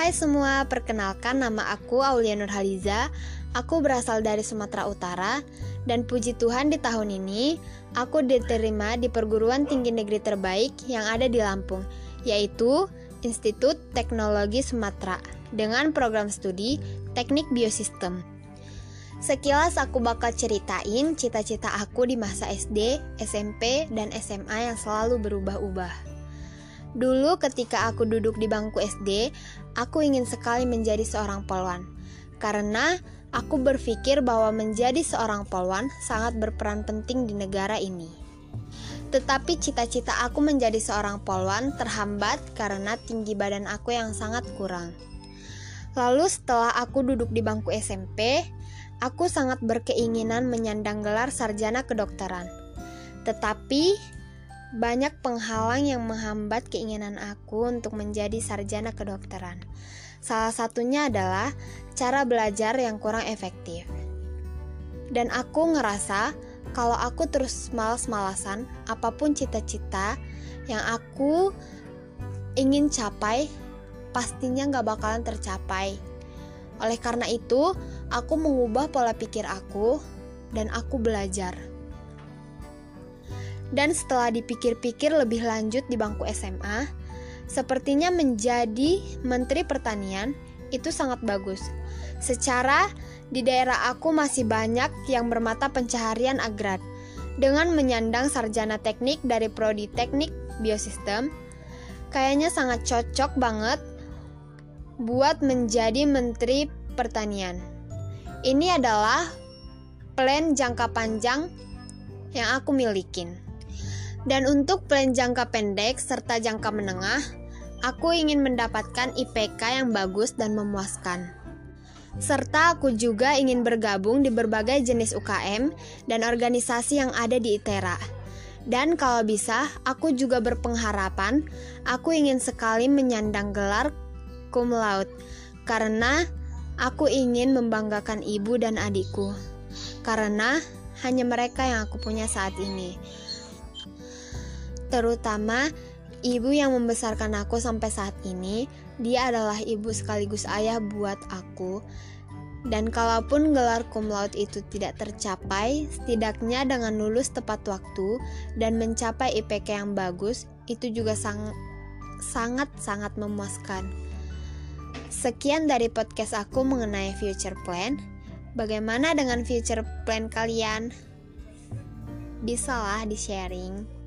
Hai semua, perkenalkan nama aku Aulia Nurhaliza. Aku berasal dari Sumatera Utara dan puji Tuhan di tahun ini aku diterima di perguruan tinggi negeri terbaik yang ada di Lampung, yaitu Institut Teknologi Sumatera dengan program studi Teknik Biosistem. Sekilas aku bakal ceritain cita-cita aku di masa SD, SMP, dan SMA yang selalu berubah-ubah. Dulu ketika aku duduk di bangku SD, aku ingin sekali menjadi seorang polwan. Karena aku berpikir bahwa menjadi seorang polwan sangat berperan penting di negara ini. Tetapi cita-cita aku menjadi seorang polwan terhambat karena tinggi badan aku yang sangat kurang. Lalu setelah aku duduk di bangku SMP, aku sangat berkeinginan menyandang gelar sarjana kedokteran. Tetapi banyak penghalang yang menghambat keinginan aku untuk menjadi sarjana kedokteran. Salah satunya adalah cara belajar yang kurang efektif. Dan aku ngerasa kalau aku terus malas-malasan, apa pun cita-cita yang aku ingin capai, pastinya gak bakalan tercapai. Oleh karena itu, aku mengubah pola pikir aku dan aku belajar. Dan setelah dipikir-pikir lebih lanjut di bangku SMA, sepertinya menjadi menteri pertanian itu sangat bagus. Secara di daerah aku masih banyak yang bermata pencaharian agrar. Dengan menyandang sarjana teknik dari prodi teknik biosistem, kayaknya sangat cocok banget buat menjadi menteri pertanian. Ini adalah plan jangka panjang yang aku milikin. Dan untuk plan jangka pendek serta jangka menengah, aku ingin mendapatkan IPK yang bagus dan memuaskan. Serta aku juga ingin bergabung di berbagai jenis UKM dan organisasi yang ada di ITERA. Dan kalau bisa, aku juga berpengharapan aku ingin sekali menyandang gelar cum laude karena aku ingin membanggakan ibu dan adikku. Karena hanya mereka yang aku punya saat ini terutama ibu yang membesarkan aku sampai saat ini. Dia adalah ibu sekaligus ayah buat aku. Dan kalaupun gelar cum laude itu tidak tercapai, setidaknya dengan lulus tepat waktu dan mencapai IPK yang bagus, itu juga sang sangat sangat memuaskan. Sekian dari podcast aku mengenai future plan. Bagaimana dengan future plan kalian? Bisalah di-sharing.